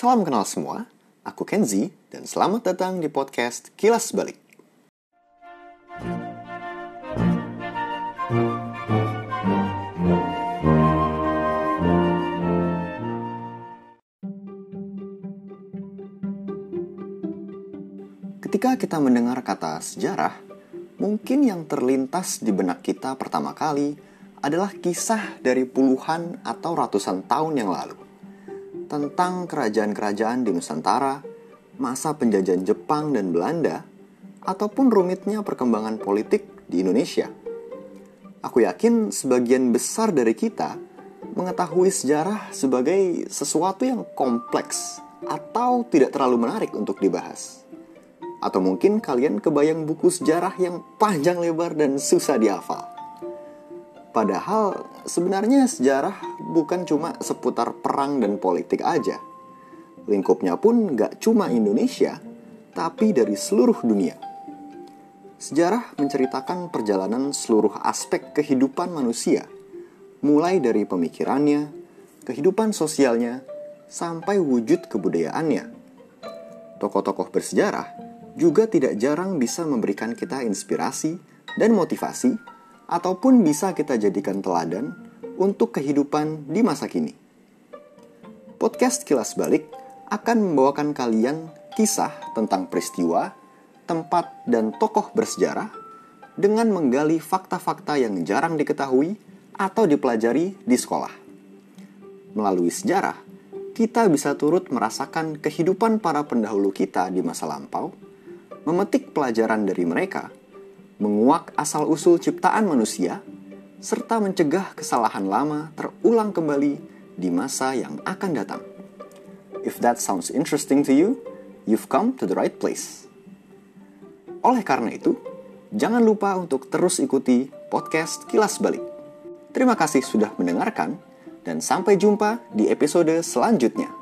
Salam kenal semua, aku Kenzi dan selamat datang di podcast Kilas Balik. Ketika kita mendengar kata sejarah, mungkin yang terlintas di benak kita pertama kali adalah kisah dari puluhan atau ratusan tahun yang lalu tentang kerajaan-kerajaan di Nusantara, masa penjajahan Jepang dan Belanda, ataupun rumitnya perkembangan politik di Indonesia. Aku yakin sebagian besar dari kita mengetahui sejarah sebagai sesuatu yang kompleks atau tidak terlalu menarik untuk dibahas. Atau mungkin kalian kebayang buku sejarah yang panjang lebar dan susah dihafal. Padahal sebenarnya sejarah bukan cuma seputar perang dan politik aja. Lingkupnya pun gak cuma Indonesia, tapi dari seluruh dunia. Sejarah menceritakan perjalanan seluruh aspek kehidupan manusia, mulai dari pemikirannya, kehidupan sosialnya, sampai wujud kebudayaannya. Tokoh-tokoh bersejarah juga tidak jarang bisa memberikan kita inspirasi dan motivasi ataupun bisa kita jadikan teladan untuk kehidupan di masa kini. Podcast Kilas Balik akan membawakan kalian kisah tentang peristiwa, tempat, dan tokoh bersejarah dengan menggali fakta-fakta yang jarang diketahui atau dipelajari di sekolah. Melalui sejarah, kita bisa turut merasakan kehidupan para pendahulu kita di masa lampau, memetik pelajaran dari mereka, menguak asal-usul ciptaan manusia, serta mencegah kesalahan lama terulang kembali di masa yang akan datang. If that sounds interesting to you, you've come to the right place. Oleh karena itu, jangan lupa untuk terus ikuti podcast Kilas Balik. Terima kasih sudah mendengarkan, dan sampai jumpa di episode selanjutnya.